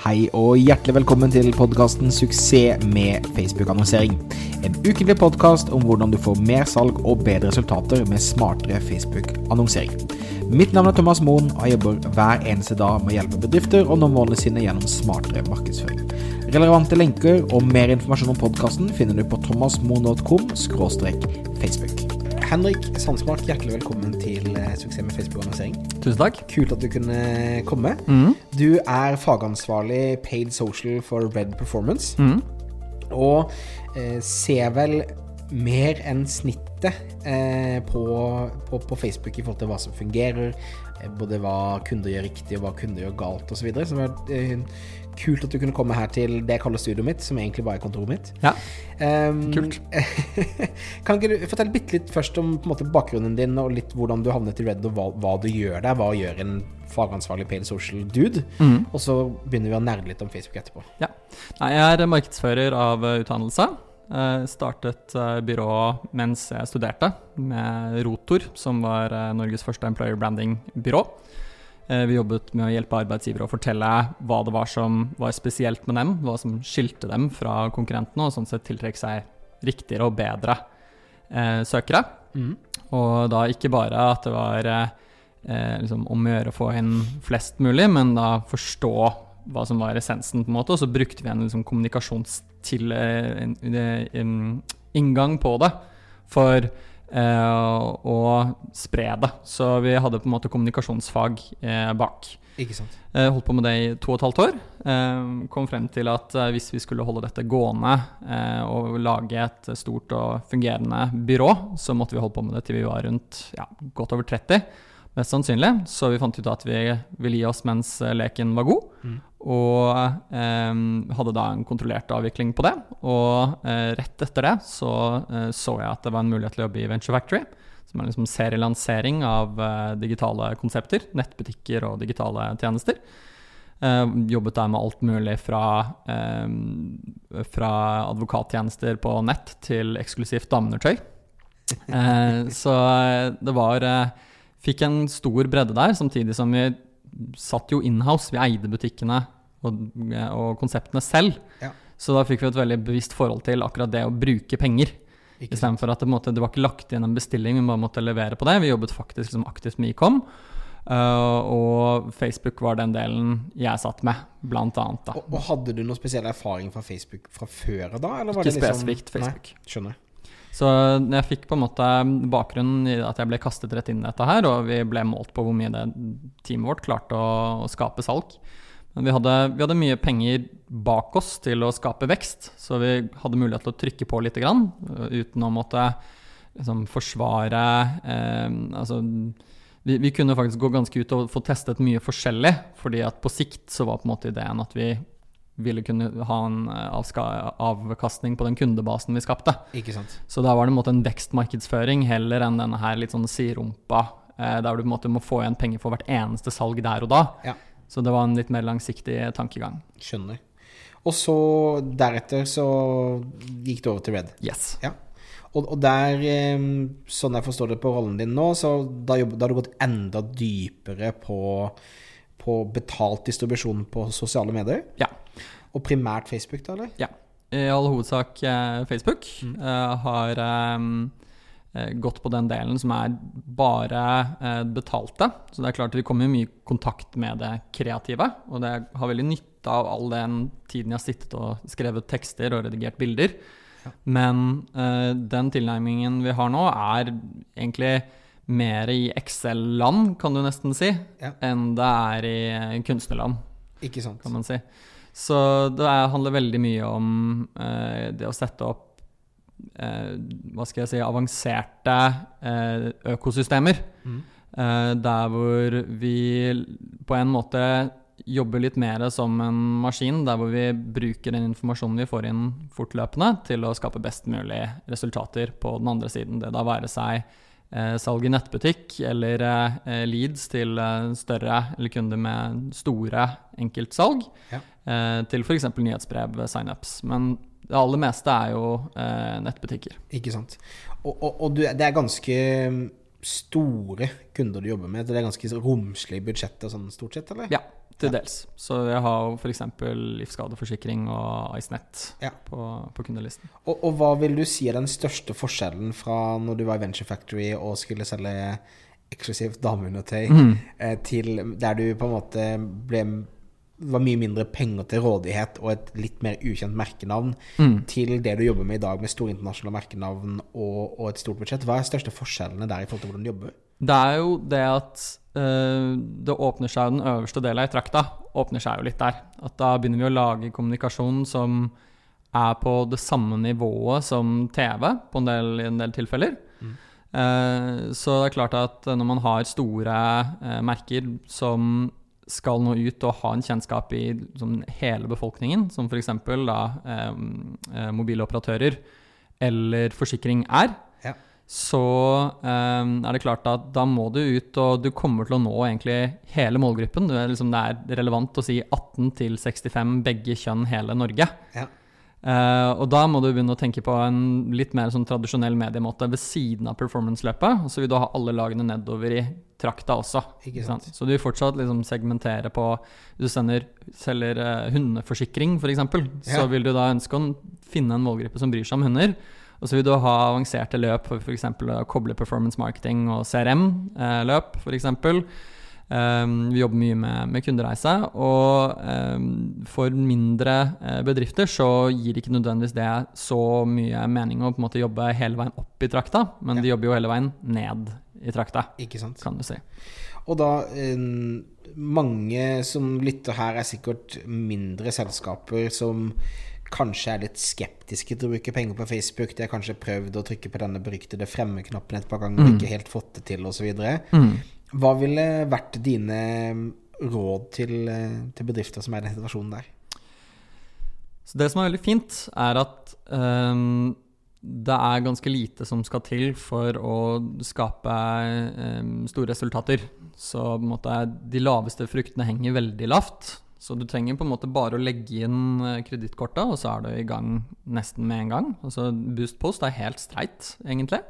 Hei og hjertelig velkommen til podkasten 'Suksess med Facebook-annonsering'. En ukentlig podkast om hvordan du får mer salg og bedre resultater med smartere Facebook-annonsering. Mitt navn er Thomas Moen, og jeg jobber hver eneste dag med å hjelpe bedrifter å nå målene sine gjennom smartere markedsføring. Relevante lenker og mer informasjon om podkasten finner du på thomasmoen.com facebook. Henrik Sandsmark, hjertelig velkommen til eh, Suksess med Facebook-annonsering. Tusen takk. Kult at du kunne komme. Mm. Du er fagansvarlig paid social for Red Performance. Mm. Og eh, ser vel mer enn snittet eh, på, på, på, Facebook i forhold til hva som fungerer. Eh, både hva kunder gjør riktig, og hva kunder gjør galt osv. Så, videre. så det var eh, kult at du kunne komme her til det jeg kaller studioet mitt, som egentlig bare er kontoret mitt. Ja, um, kult. kan ikke du fortelle bitte litt først om måte, bakgrunnen din, og litt hvordan du havnet i Red, og hva, hva du gjør der? Hva gjør en fagansvarlig paid social dude? Mm. Og så begynner vi å nerde litt om Facebook etterpå. Ja. Nei, jeg er markedsfører av utdannelse. Jeg startet byrået mens jeg studerte, med Rotor, som var Norges første employer branding-byrå. Vi jobbet med å hjelpe arbeidsgivere å fortelle hva det var som var spesielt med dem, hva som skilte dem fra konkurrentene, og sånn sett tiltrekke seg riktigere og bedre eh, søkere. Mm. Og da ikke bare at det var eh, liksom om å gjøre å få inn flest mulig, men da forstå hva som var essensen, på en måte. Og så brukte vi en liksom, kommunikasjonsinngang eh, på det. For eh, å spre det. Så vi hadde på en måte kommunikasjonsfag eh, bak. Ikke sant. Eh, holdt på med det i to og et halvt år. kom frem til at hvis vi skulle holde dette gående og lage et stort og fungerende byrå, så måtte vi holde på med det til vi var rundt ja, godt over 30. Mest sannsynlig. Så vi fant ut at vi ville gi oss mens leken var god. Mm. Og eh, hadde da en kontrollert avvikling på det. Og eh, rett etter det så eh, så jeg at det var en mulighet til å jobbe i Venture Factory. Som er liksom serielansering av eh, digitale konsepter. Nettbutikker og digitale tjenester. Eh, jobbet der med alt mulig fra, eh, fra advokattjenester på nett til eksklusivt dameundertøy. så det var Fikk en stor bredde der, samtidig som vi satt jo inhouse. Vi eide butikkene og, og konseptene selv. Ja. Så da fikk vi et veldig bevisst forhold til akkurat det å bruke penger. Istedenfor at det, måte, det var ikke lagt inn en bestilling, vi bare måtte levere på det. Vi jobbet faktisk liksom aktivt med Ecom. Uh, og Facebook var den delen jeg satt med, blant annet. Da. Og, og Hadde du noe spesiell erfaring fra Facebook fra før da? ikke liksom, spesifikt Facebook. Nei, skjønner. Så jeg fikk på en måte bakgrunnen i at jeg ble kastet rett inn i dette her, og vi ble målt på hvor mye det teamet vårt klarte å, å skape salg. Men vi hadde, vi hadde, mye penger bak oss til å skape vekst, så vi hadde mulighet til å trykke på litt grann, uten å måtte liksom, forsvare eh, Altså vi, vi, kunne faktisk gå ganske ut og få testet mye forskjellig, fordi at på sikt så var på en måte ideen at vi ville kunne ha en eh, avkastning på den kundebasen vi skapte. Ikke sant. Så da var det en, måte en vekstmarkedsføring heller enn denne her litt sånn sirumpa, eh, der du på en måte må få igjen penger for hvert eneste salg der og da. Ja. Så det var en litt mer langsiktig tankegang. Skjønner. Og så deretter så gikk du over til Red. Yes. Ja. Og, og, der, sånn jeg forstår det på rollen din nå, så da, da har du gått enda dypere på på betalt distribusjon på sosiale medier? Ja. Og primært Facebook, da, eller? Ja. I all hovedsak eh, Facebook. Mm. Uh, har um, gått på den delen som er bare uh, betalte. Så det er klart vi kommer i mye kontakt med det kreative. Og det har veldig nytte av all den tiden jeg har sittet og skrevet tekster og redigert bilder. Ja. Men uh, den tilnærmingen vi har nå, er egentlig mer i Excel-land, kan du nesten si, ja. enn det er i eh, kunstnerland. Ikke sant. Kan man si. Så det handler veldig mye om eh, det å sette opp eh, hva skal jeg si, avanserte eh, økosystemer. Mm. Eh, der hvor vi på en måte jobber litt mer som en maskin, der hvor vi bruker den informasjonen vi får inn fortløpende, til å skape best mulig resultater på den andre siden. Det da være seg eh, salg i nettbutikk eller eh, leads til eh, større eller kunder med store enkeltsalg, ja. eh, til f.eks. nyhetsbrev, signups. Men det aller meste er jo eh, nettbutikker. Ikke sant. Og, og, og du, det er ganske store kunder du jobber med? Det er ganske romslige og sånn stort sett, eller? Ja. til Ja. dels. Så jeg har f.eks. livsskadeforsikring og IceNet Ja. på, på kundelisten. Og, og hva vil du si er den største forskjellen fra når du var i Venture Factory og skulle selge eksklusivt dameundertøy, Mm. eh, til der du på en måte ble var mye mindre penger til rådighet og et litt mer ukjent merkenavn, Mm. til det du jobber med i dag med store internasjonale merkenavn og, og et stort budsjett. Hva er de største forskjellene der i forhold til hvordan du jobber? Det er jo det at øh, det åpner seg Den øverste delen av trakta åpner seg jo litt der. At da begynner vi å lage kommunikasjon som er på det samme nivået som TV på en del, i en del tilfeller. Mm. Uh, så det er klart at når man har store uh, merker som skal nå ut og ha en kjennskap i liksom, hele befolkningen, som f.eks. da eh, mobile mobiloperatører eller forsikring er, Ja. så eh, er det klart at da må du ut, og du kommer til å nå egentlig hele målgruppen. Det er, liksom, det er relevant å si 18 til 65, begge kjønn, hele Norge. Ja. Eh, og da må du begynne å tenke på en litt mer sånn tradisjonell mediemåte ved siden av performance-løpet. Og så vil du ha alle lagene nedover i trakta også. Ikke sant. Så du vil fortsatt liksom segmentere på du sender, selger uh, hundeforsikring, f.eks., så vil du da ønske å finne en målgruppe som bryr seg om hunder. Og så vil du ha avanserte løp for f.eks. å koble performance marketing og CRM-løp, f.eks. Um, vi jobber mye med, med kundereise, og um, for mindre eh, bedrifter så gir ikke nødvendigvis det så mye mening å på en måte jobbe hele veien opp i trakta, men Ja. de jobber jo hele veien ned i trakta, Ikke sant? kan du si. Og da Mange som lytter her, er sikkert mindre selskaper som kanskje er litt skeptiske til å bruke penger på Facebook. De har kanskje prøvd å trykke på denne beryktede fremme-knappen et par ganger og Mm. ikke helt fått det til, osv. Mm. Hva ville vært dine råd til, til bedrifter som er i den situasjonen der? Så det som er veldig fint, er at um, det er ganske lite som skal til for å skape um, store resultater. Så måte, de laveste fruktene henger veldig lavt. Så du trenger på en måte bare å legge inn eh, kredittkortet, og så er du i gang nesten med en gang. Altså Boost Post er helt streit, egentlig.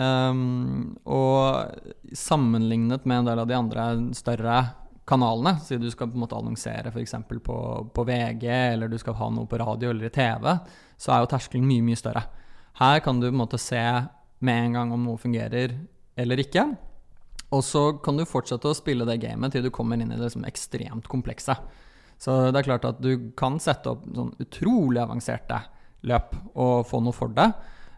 Ehm, og sammenlignet med en del av de andre større kanalene, siden du skal på en måte annonsere f.eks. På, på VG, eller du skal ha noe på radio eller i TV, så er jo terskelen mye, mye større. Her kan du på en måte se med en gang om noe fungerer eller ikke. Og så kan du fortsette å spille det gamet til du kommer inn i det liksom ekstremt komplekse. Så det er klart at du kan sette opp sånn utrolig avanserte løp og få noe for det.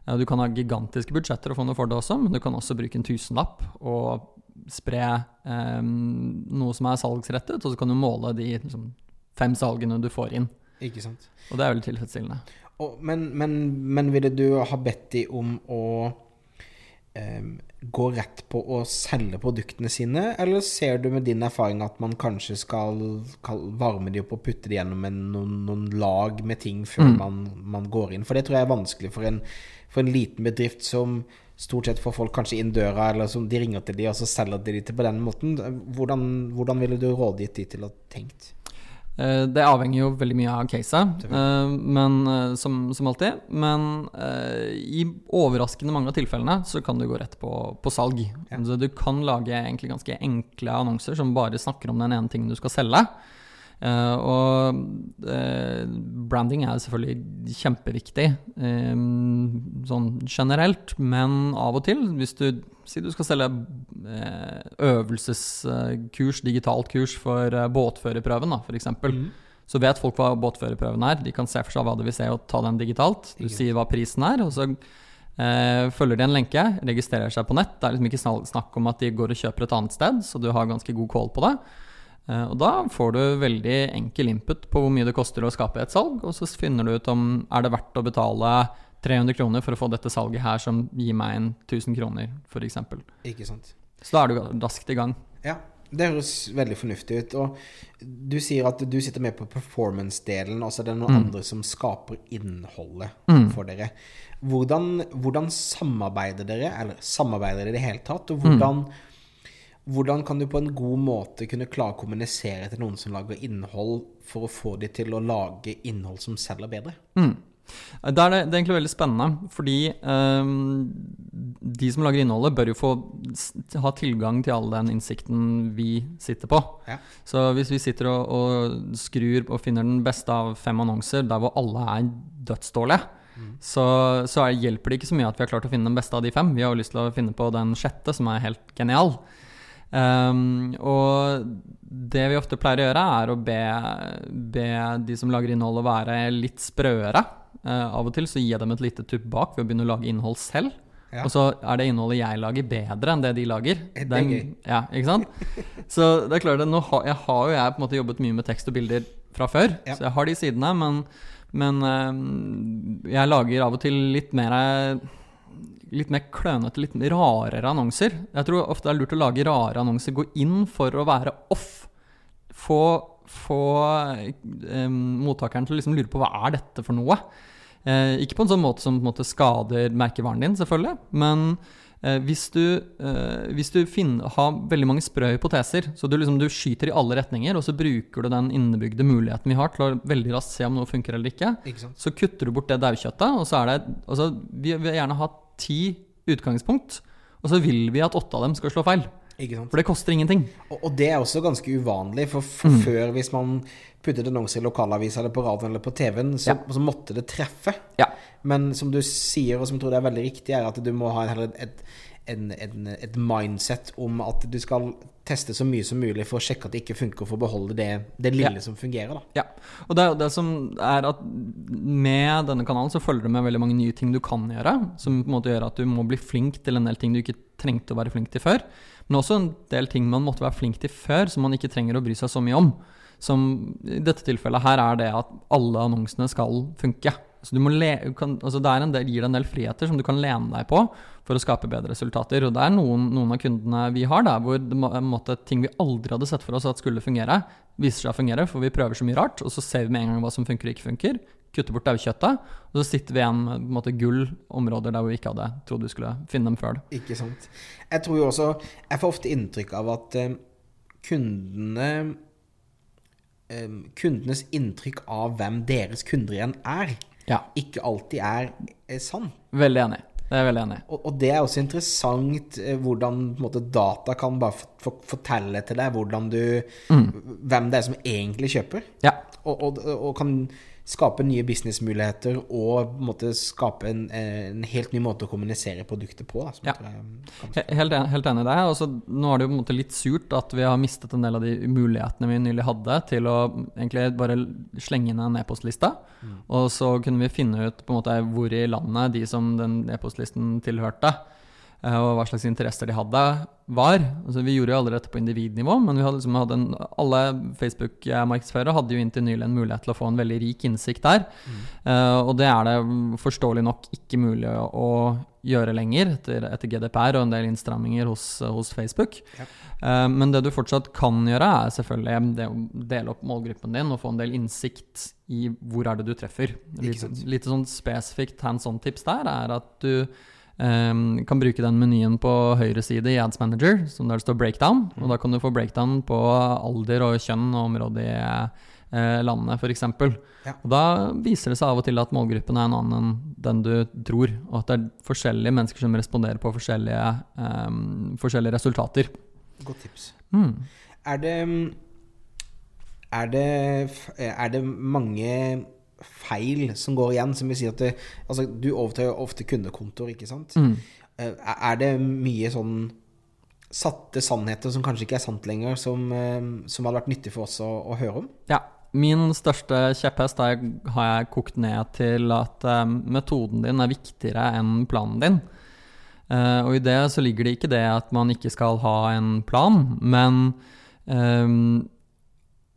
Eh, Du kan ha gigantiske budsjetter og få noe for det også, men du kan også bruke en tusenlapp og spre eh, noe som er salgsrettet, og så kan du måle de liksom, fem salgene du får inn. Ikke sant? Og det er veldig tilfredsstillende. Og, men, men, men ville du ha bedt de om å em, gå rett på å selge produktene sine, eller ser du med din erfaring at man kanskje skal, skal varme de opp og putte de gjennom en, noen, noen lag med ting før Mm. man, man går inn? For det tror jeg er vanskelig for en, for en liten bedrift som stort sett får folk kanskje inn døra, eller som de ringer til de, og så selger de de til på den måten. Hvordan, hvordan ville du rådgitt de til å tenkt? Eh, Det avhenger jo veldig mye av caset, eh, men, eh, som, som alltid. Men i overraskende mange av tilfellene så kan du gå rett på, på salg. Ja. Du kan lage egentlig ganske enkle annonser som bare snakker om den ene tingen du skal selge. Eh, og eh, branding er selvfølgelig kjempeviktig eh, sånn generelt, men av og til, hvis du Si du skal selge øvelseskurs, digitalt kurs for båtførerprøven, da, f.eks. Mm. Så vet folk hva båtførerprøven er. De kan se for seg hva det vil si å ta den digitalt. Du Digit. sier hva prisen er, og så eh, følger de en lenke, registrerer seg på nett. Det er liksom ikke snakk om at de går og kjøper et annet sted, så du har ganske god call på det. Eh, og da får du veldig enkel input på hvor mye det koster å skape et salg, og så finner du ut om er det verdt å betale 300 kroner for å få dette salget her som gir meg en 1000 kroner, f.eks. Ikke sant? Så da er du raskt i gang. Ja, det høres veldig fornuftig ut. Og du sier at du sitter med på performance-delen, og så er det noen Mm. andre som skaper innholdet Mm. for dere. Hvordan, hvordan samarbeider dere, eller samarbeider dere i det hele tatt? Og Mm. Hvordan, kan du på en god måte kunne klare å kommunisere til noen som lager innhold, for å få de til å lage innhold som selger bedre? Mm. Det er det, er egentlig veldig spennende, fordi ehm, de som lager innholdet, bør jo få ha tilgang til all den innsikten vi sitter på. Ja. Så hvis vi sitter og, og skrur og finner den beste av fem annonser der hvor alle er dødsdårlige, så, så er, hjelper det ikke så mye at vi har klart å finne den beste av de fem. Vi har jo lyst til å finne på den sjette, som er helt genial. Ehm, og det vi ofte pleier å gjøre, er å be, be de som lager innhold, å være litt sprøere. Uh, av og til så gir jeg dem et lite tupp bak ved å begynne å lage innhold selv. Ja. Og så er det innholdet jeg lager, bedre enn det de lager. Det er gøy. Ja, ikke sant? Så det er klart nå har, jeg har jo jeg på en måte jobbet mye med tekst og bilder fra før, Ja. så jeg har de sidene, men, men eh, jeg lager av og til litt mer Litt mer klønete, litt rarere annonser. Jeg tror ofte det er lurt å lage rare annonser. Gå inn for å være off. Få, få eh, mottakeren til å liksom lure på hva er dette for noe. Eh, ikke på en sånn måte som måte skader merkevaren din, selvfølgelig. Men eh, hvis du, eh, hvis du finner, har veldig mange sprø hypoteser, så du, liksom, du skyter i alle retninger, og så bruker du den innebygde muligheten vi har til å veldig raskt se om noe funker eller ikke, Ikke så kutter du bort det daukjøttet, og så er det altså, Vi vil gjerne ha ti utgangspunkt, og så vil vi at åtte av dem skal slå feil. For det koster ingenting. Og, og det er også ganske uvanlig, for, for Mm. før hvis man puttet annonser i lokalavisa eller på radioen eller på TV-en, så, Ja. så måtte det treffe. Ja. Men som du sier, og som jeg tror det er veldig riktig, er at du må ha heller et, en, en, et mindset om at du skal teste så mye som mulig for å sjekke at det ikke funker, for å beholde det, det lille Ja. som fungerer. da. Ja, og det er jo det som er at med denne kanalen så følger det med veldig mange nye ting du kan gjøre, som på en måte gjør at du må bli flink til en del ting du ikke trengte å være flink til før. Men også en del ting man måtte være flink til før, som man ikke trenger å bry seg så mye om. Som i dette tilfellet her er det at alle annonsene skal funke. Så kan, altså det del, gir deg en del friheter som du kan lene deg på for å skape bedre resultater. Og det er noen, noen av kundene vi har der hvor må, måte, ting vi aldri hadde sett for oss at skulle fungere, viser seg å fungere, for vi prøver så mye rart, og så ser vi med en gang hva som funker og ikke funker. Kutter bort daukjøttet, og så sitter vi igjen med måte, gull områder der vi ikke hadde trodd vi skulle finne dem før. Ikke sant. Jeg tror jo også Jeg får ofte inntrykk av at eh, kundene eh, Kundenes inntrykk av hvem deres kunder igjen er, Ja, ikke alltid er, er sann. veldig enig. Det er veldig enig. Og, og det er også interessant eh, hvordan måte, data kan bare for, for, fortelle til deg du, mm. hvem det er som egentlig kjøper. Ja. Og, og, og kan skape nye businessmuligheter og måte skape en, en helt ny måte å kommunisere produktet på. Da, Ja. jeg tror er kan- He- Helt, helt enig i det. Altså, nå er det jo på en måte litt surt at vi har mistet en del av de mulighetene vi nylig hadde til å egentlig bare slenge inn en e-postliste. Og så kunne vi finne ut på en måte hvor i landet de som den e-postlisten tilhørte, og hva slags interesser de hadde, var. Altså, vi gjorde jo aldri dette på individnivå, men vi hadde, liksom, hadde en, alle Facebook-markedsførere hadde jo inntil nylig en mulighet til å få en veldig rik innsikt der. Eh, og det er det forståelig nok ikke mulig å gjøre lenger etter, etter GDPR og en del innstramminger hos, hos Facebook. Ja. Uh, men det du fortsatt kan gjøre, er selvfølgelig det å dele opp målgruppen din og få en del innsikt i hvor er det du treffer. Litt, litt sånn spesifikt hands on-tips der er at du eh, kan bruke den menyen på høyre side i Ads Manager, som der det står breakdown. Og da kan du få breakdown på alder og kjønn og område i eh, landet, f.eks. Ja. Og da viser det seg av og til at målgruppen er en annen enn den du tror, og at det er forskjellige mennesker som responderer på forskjellige, um, forskjellige resultater. Godt tips. Mm. Er det er det, er det mange feil som går igjen, som vil si at det, altså, du overtar jo ofte kundekontor, ikke sant? Mm. Eh, Er det mye sånn satte sannheter som kanskje ikke er sant lenger, som, eh, som hadde vært nyttig for oss å, å høre om? Ja. Min største kjepphest har jeg, kokt ned til at eh, metoden din er viktigere enn planen din. Og i det så ligger det ikke det at man ikke skal ha en plan, men ehm,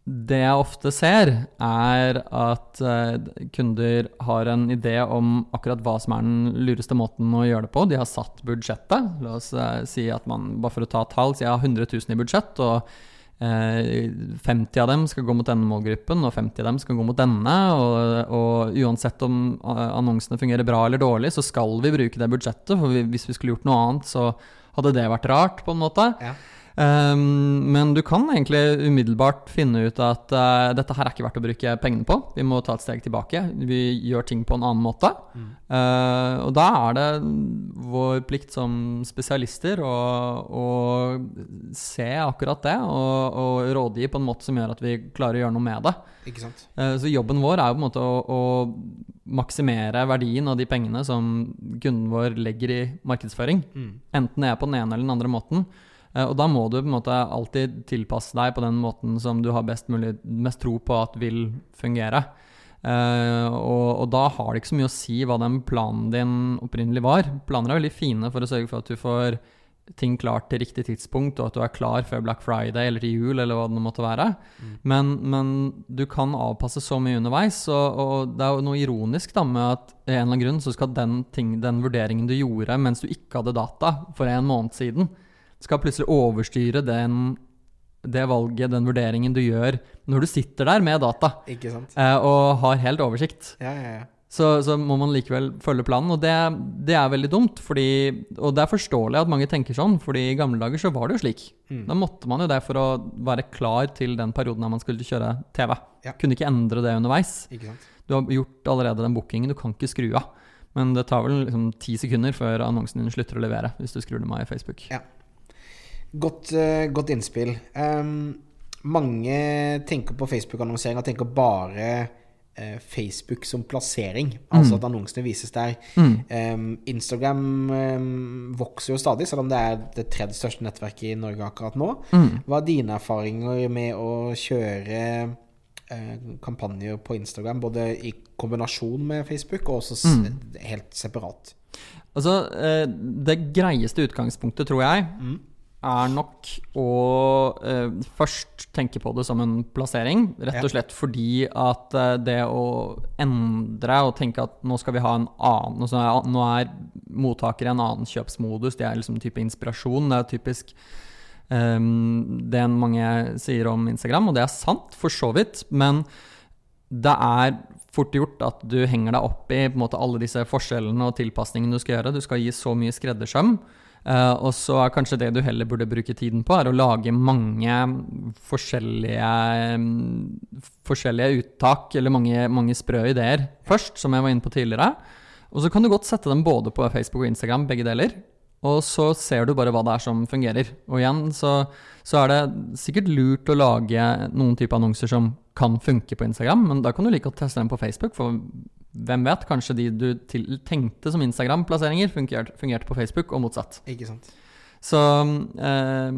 det jeg ofte ser, er at eh, kunder har en idé om akkurat hva som er den lureste måten å gjøre det på. De har satt budsjettet. La oss eh, si at man, bare for å ta tall, sier jeg har 100 000 i budsjett, og eh, 50 av dem skal gå mot denne målgruppen, og 50 av dem skal gå mot denne. Og, og uansett om eh, annonsene fungerer bra eller dårlig, så skal vi bruke det budsjettet. For hvis vi skulle gjort noe annet, så hadde det vært rart, på en måte. Ja. Um, men du kan egentlig umiddelbart finne ut at uh, dette her er ikke verdt å bruke pengene på. Vi må ta et steg tilbake. Vi gjør ting på en annen måte. Mm. Uh, og da er det vår plikt som spesialister å, å se akkurat det, og, og, rådgi på en måte som gjør at vi klarer å gjøre noe med det. Uh, så jobben vår er jo på en måte å, å maksimere verdien av de pengene som kunden vår legger i markedsføring. Mm. Enten det er på den ene eller den andre måten. Eh, og da må du på en måte alltid tilpasse deg på den måten som du har best mulig, mest tro på at vil fungere. Uh, og, og, da har det ikke så mye å si hva den planen din opprinnelig var. Planer er veldig fine for å sørge for at du får ting klart til riktig tidspunkt, og at du er klar før Black Friday eller til jul, eller hva det måtte være. Mm. Men, men, du kan avpasse så mye underveis, og, og, det er jo noe ironisk da med at i en eller annen grunn så skal den, ting, den vurderingen du gjorde mens du ikke hadde data for en måned siden, skal plutselig overstyre den, det valget, den vurderingen du gjør når du sitter der med data Ikke sant? Eh, og har helt oversikt. Ja, ja, ja. Så, så, må man likevel følge planen, og det, det, er veldig dumt. Fordi, og det er forståelig at mange tenker sånn, fordi i gamle dager så var det jo slik. Mm. Da måtte man jo det for å være klar til den perioden da man skulle kjøre TV. Kunne ikke endre det underveis. Ikke sant? Du har gjort allerede den bookingen, du kan ikke skru av. Men det tar vel liksom ti sekunder før annonsen din slutter å levere, hvis du skrur dem av i Facebook. Ja. Godt, uh, godt innspill. Um, mange tenker på Facebook-annonsering og tenker bare uh, Facebook som plassering. Altså mm. At annonsene vises der. Mm. Um, Instagram um, vokser jo stadig, selv om det er det tredje største nettverket i Norge akkurat nå. Mm. Hva er dine erfaringer med å kjøre uh, kampanjer på Instagram, både i kombinasjon med Facebook og også mm. helt separat? Altså, det greieste utgangspunktet, tror jeg, mm er nok å eh, først tenke på det som en plassering. Rett og slett fordi at eh, det å endre og tenke at nå skal vi ha en annen Nå er, nå er mottakere i en annen kjøpsmodus, det er liksom type inspirasjon. Det er typisk eh, det mange sier om Instagram, og det er sant, for så vidt. Men det er fort gjort at du henger deg opp i måte, alle disse forskjellene og tilpasningene du skal gjøre. Du skal gi så mye skreddersøm. Uh, og så er kanskje det du heller burde bruke tiden på, er å lage mange forskjellige, um, forskjellige uttak, eller mange, mange, sprø ideer først, som jeg var inne på tidligere. Og så kan du godt sette dem både på Facebook og Instagram, begge deler. Og så ser du bare hva det er som fungerer. Og igjen så, så er det sikkert lurt å lage noen type annonser som kan funke på Instagram, men da kan du like godt teste dem på Facebook, for hvem vet, kanskje de du tenkte som Instagram-plasseringer, fungerte, fungerte, på Facebook, og motsatt. Ikke sant. Så eh,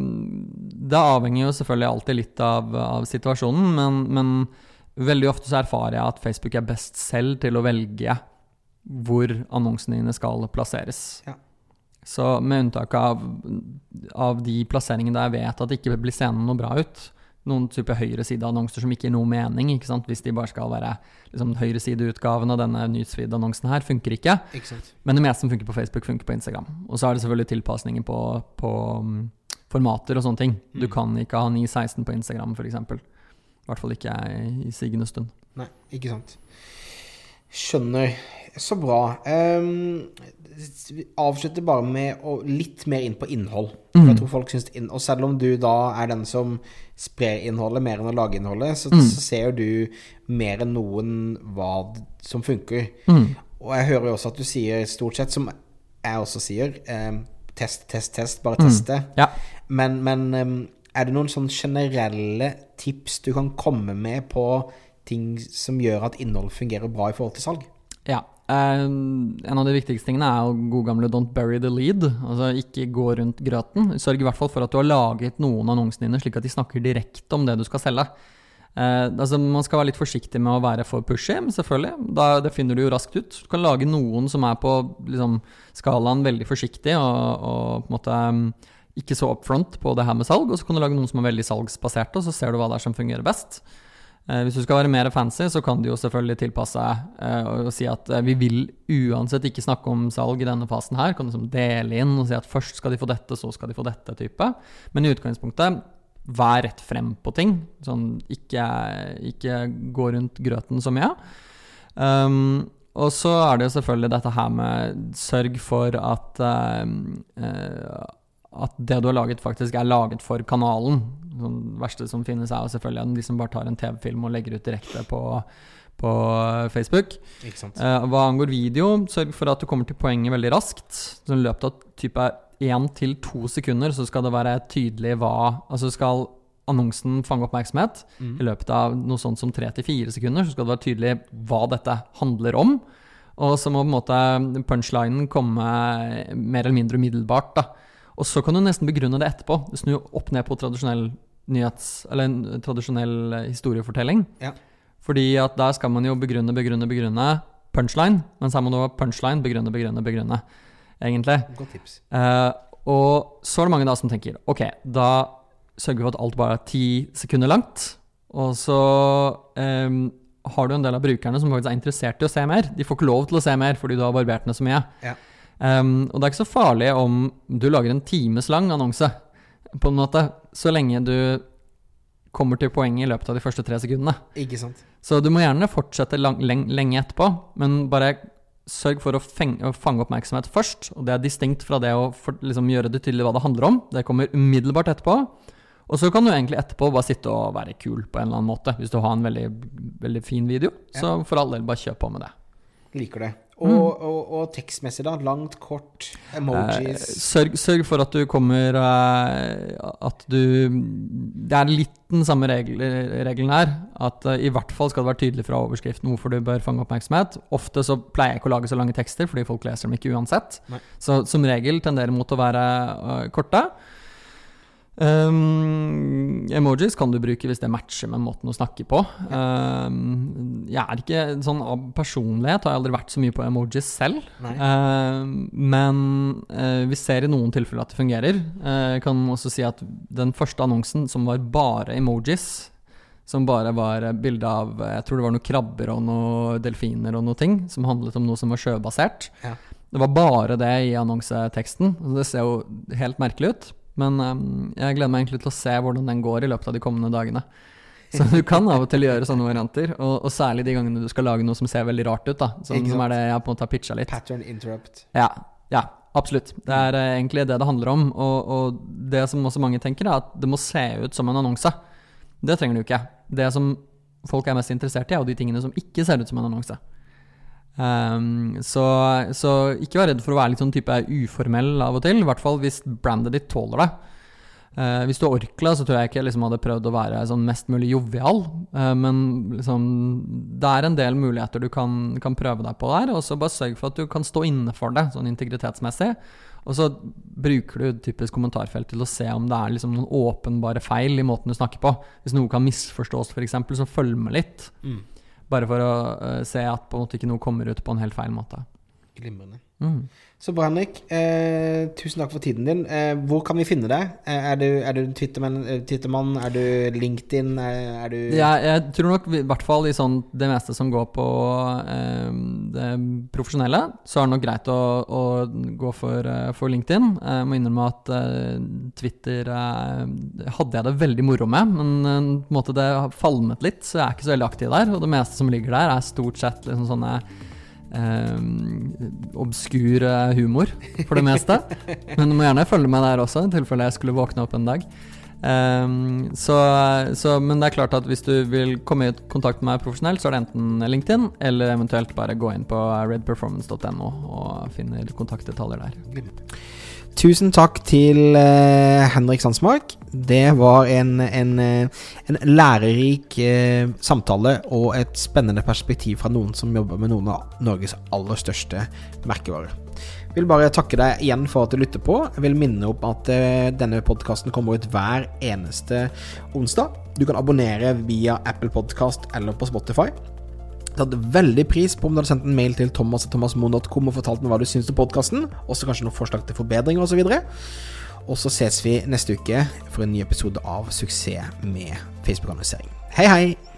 det avhenger jo selvfølgelig alltid litt av, av situasjonen, men, men, veldig ofte så erfarer jeg at Facebook er best selv til å velge hvor annonsene dine skal plasseres. Ja. Så med unntak av, av de plasseringene der jeg vet at det ikke blir seende noe bra ut, noen type høyresideannonser som ikke gir noe mening. ikke sant? Hvis de bare skal være liksom, høyresideutgaven av denne newsfeed-annonsen her, funker ikke. ikke Men det meste som funker på Facebook, funker på Instagram. Og så er det selvfølgelig tilpasninger på, på um, formater og sånne ting. Mm. Du kan ikke ha 916 på Instagram, f.eks. I hvert fall ikke i sigende stund. Nei, ikke sant. Skjønner. Så bra. Um, avslutter bare med å litt mer inn på innhold. Mm. Jeg tror folk synes inn, Og selv om du da er den som sprer innholdet mer enn å lage innholdet, så, mm. så ser du mer enn noen hva som funker. Mm. Og jeg hører jo også at du sier stort sett, som jeg også sier, um, test, test, test. Bare teste. Ja. Men, men er det noen sånn generelle tips du kan komme med på ting som gjør at innhold fungerer bra i forhold til salg? Ja. Uh, en av de viktigste tingene er jo god gamle 'don't bury the lead'. Altså ikke gå rundt grøten. Sørg i hvert fall for at du har laget noen av annonsene dine slik at de snakker direkte om det du skal selge. Uh, altså Man skal være litt forsiktig med å være for pushy, selvfølgelig. Da, det finner du jo raskt ut. Du kan lage noen som er på liksom, skalaen veldig forsiktig og, og på en måte um, ikke så up front på det her med salg. Og så kan du lage noen som er veldig salgsbaserte, og så ser du hva det er som fungerer best. Eh, hvis du skal være mer fancy, så kan du jo selvfølgelig tilpasse eh, og si at eh, vi vil uansett ikke snakke om salg i denne fasen her. Kan du liksom dele inn og si at først skal de få dette, så skal de få dette type. Men i utgangspunktet, vær rett frem på ting. Sånn ikke, ikke gå rundt grøten så mye. Um, og så er det jo selvfølgelig dette her med sørg for at uh, at det du har laget, faktisk er laget for kanalen. Sånn, det verste som finnes, er jo selvfølgelig de som bare tar en TV-film og legger ut direkte på, på Facebook. Eh, hva angår video, sørg for at du kommer til poenget veldig raskt. Så I løpet av type én til to sekunder så skal det være tydelig hva Altså skal annonsen fange oppmerksomhet. Mm. I løpet av noe sånt som tre til fire sekunder så skal det være tydelig hva dette handler om. Og så må på en måte punchlinen komme mer eller mindre umiddelbart. da. Og så kan du nesten begrunne det etterpå. Du snur opp ned på tradisjonell nyhets... Eller en tradisjonell eh, historiefortelling. Ja. Fordi at der skal man jo begrunne, begrunne, begrunne punchline. Mens her må du ha punchline, begrunne, begrunne, begrunne. Egentlig. Godt tips. Uh, og så er det mange da som tenker Ok, da sørger vi for at alt bare er ti sekunder langt. Og så um, har du en del av brukerne som faktisk er interessert i å se mer. De får ikke lov til å se mer fordi du har barbert ned så mye. Ja. Um, og det er ikke så farlig om du lager en times lang annonse, på en måte, så lenge du kommer til poenget i løpet av de første tre sekundene. Ikke sant. Så du må gjerne fortsette lang, leng, lenge etterpå, men bare sørg for å, feng, å fange oppmerksomhet først. Og det er distinkt fra det å for, liksom, gjøre det tydelig hva det handler om. Det kommer umiddelbart etterpå. Og så kan du egentlig etterpå bare sitte og være kul på en eller annen måte. Hvis du har en veldig, veldig fin video, så for all del, bare kjøp på med det. Liker det. Og, og, og tekstmessig, da? Langt, kort, emojis Eh, sørg, sørg for at du kommer eh, At du Det er litt den samme regel, regelen her. At eh, i hvert fall skal det være tydelig fra overskriften hvorfor du bør fange oppmerksomhet. Ofte så pleier jeg ikke å lage så lange tekster, fordi folk leser dem ikke uansett. Nei. Så som regel tenderer mot å være uh, korte. Um, emojis kan du bruke hvis det matcher med måten å snakke på. Um, jeg er ikke sånn Av personlighet har jeg aldri vært så mye på emojis selv. Um, men uh, vi ser i noen tilfeller at det fungerer. Uh, Jeg kan også si at den første annonsen som var bare emojis, som bare var bilde av Jeg tror det var noen krabber og noen delfiner og noe ting, som handlet om noe som var sjøbasert. Ja. Det var bare det i annonseteksten. Det ser jo helt merkelig ut. Men um, jeg gleder meg egentlig til å se hvordan den går i løpet av de kommende dagene. Så du kan av og til gjøre sånne varianter, og, og særlig de gangene du skal lage noe som ser veldig rart ut. da Som, som er det jeg på en måte har pitcha litt. Pattern interrupt. Ja, ja, absolutt. Det er uh, egentlig det det handler om. Og, og det som også mange tenker, er at det må se ut som en annonse. Det trenger du ikke. Det som folk er mest interessert i, er jo de tingene som ikke ser ut som en annonse. Ehm, så, så ikke vær redd for å være litt sånn type uformell av og til, i hvert fall hvis brandet ditt tåler det. Uh, hvis du er Orkla, så tror jeg ikke jeg liksom hadde prøvd å være sånn mest mulig jovial. Uh, men liksom, det er en del muligheter du kan, kan prøve deg på der. Og så bare sørg for at du kan stå inne for det, sånn integritetsmessig. Og så bruker du typisk kommentarfelt til å se om det er liksom noen åpenbare feil i måten du snakker på. Hvis noe kan misforstås, f.eks., så følg med litt. Mm. Bare for å eh, se at på en måte ikke noe kommer ut på en helt feil måte. Glimrende. Mm. Så bra, Henrik. Eh, tusen takk for tiden din. Eh, hvor kan vi finne deg? Eh, er du, er du Twittermann? eh, Twittermann? Er du LinkedIn? Er, er du Jeg, jeg tror nok i hvert fall i sånn det meste som går på eh, det profesjonelle, så er det nok greit å, å gå for, eh, for LinkedIn. Jeg må innrømme at eh, Twitter eh, hadde jeg det veldig moro med, men eh, på en måte det har falmet litt, så jeg er ikke så veldig aktiv der. Og det meste som ligger der, er stort sett liksom sånne eh, obskur humor, for det meste. Men du må gjerne følge med der også, i tilfelle jeg skulle våkne opp en dag. Um, så, så, men det er klart at hvis du vil komme i kontakt med meg profesjonelt, så er det enten LinkedIn eller eventuelt bare gå inn på redperformance.no og finner kontaktdetaljer der. Tusen takk til eh, Henrik Sandsmark. Det var en, en, eh, en lærerik eh, samtale og et spennende perspektiv fra noen som jobber med noen av Norges aller største merkevarer. Jeg vil bare takke deg igjen for at du lytter på. Jeg vil minne om at eh, denne podkasten kommer ut hver eneste onsdag. Du kan abonnere via Apple Podcast eller på Spotify. Hadde veldig pris på om du hadde sendt en mail til thomas.thomasmoen.com og fortalt meg hva du syns om podkasten. Også kanskje noen forslag til forbedringer osv. Og så ses vi neste uke for en ny episode av Suksess med Facebook-annonsering. Hei, hei!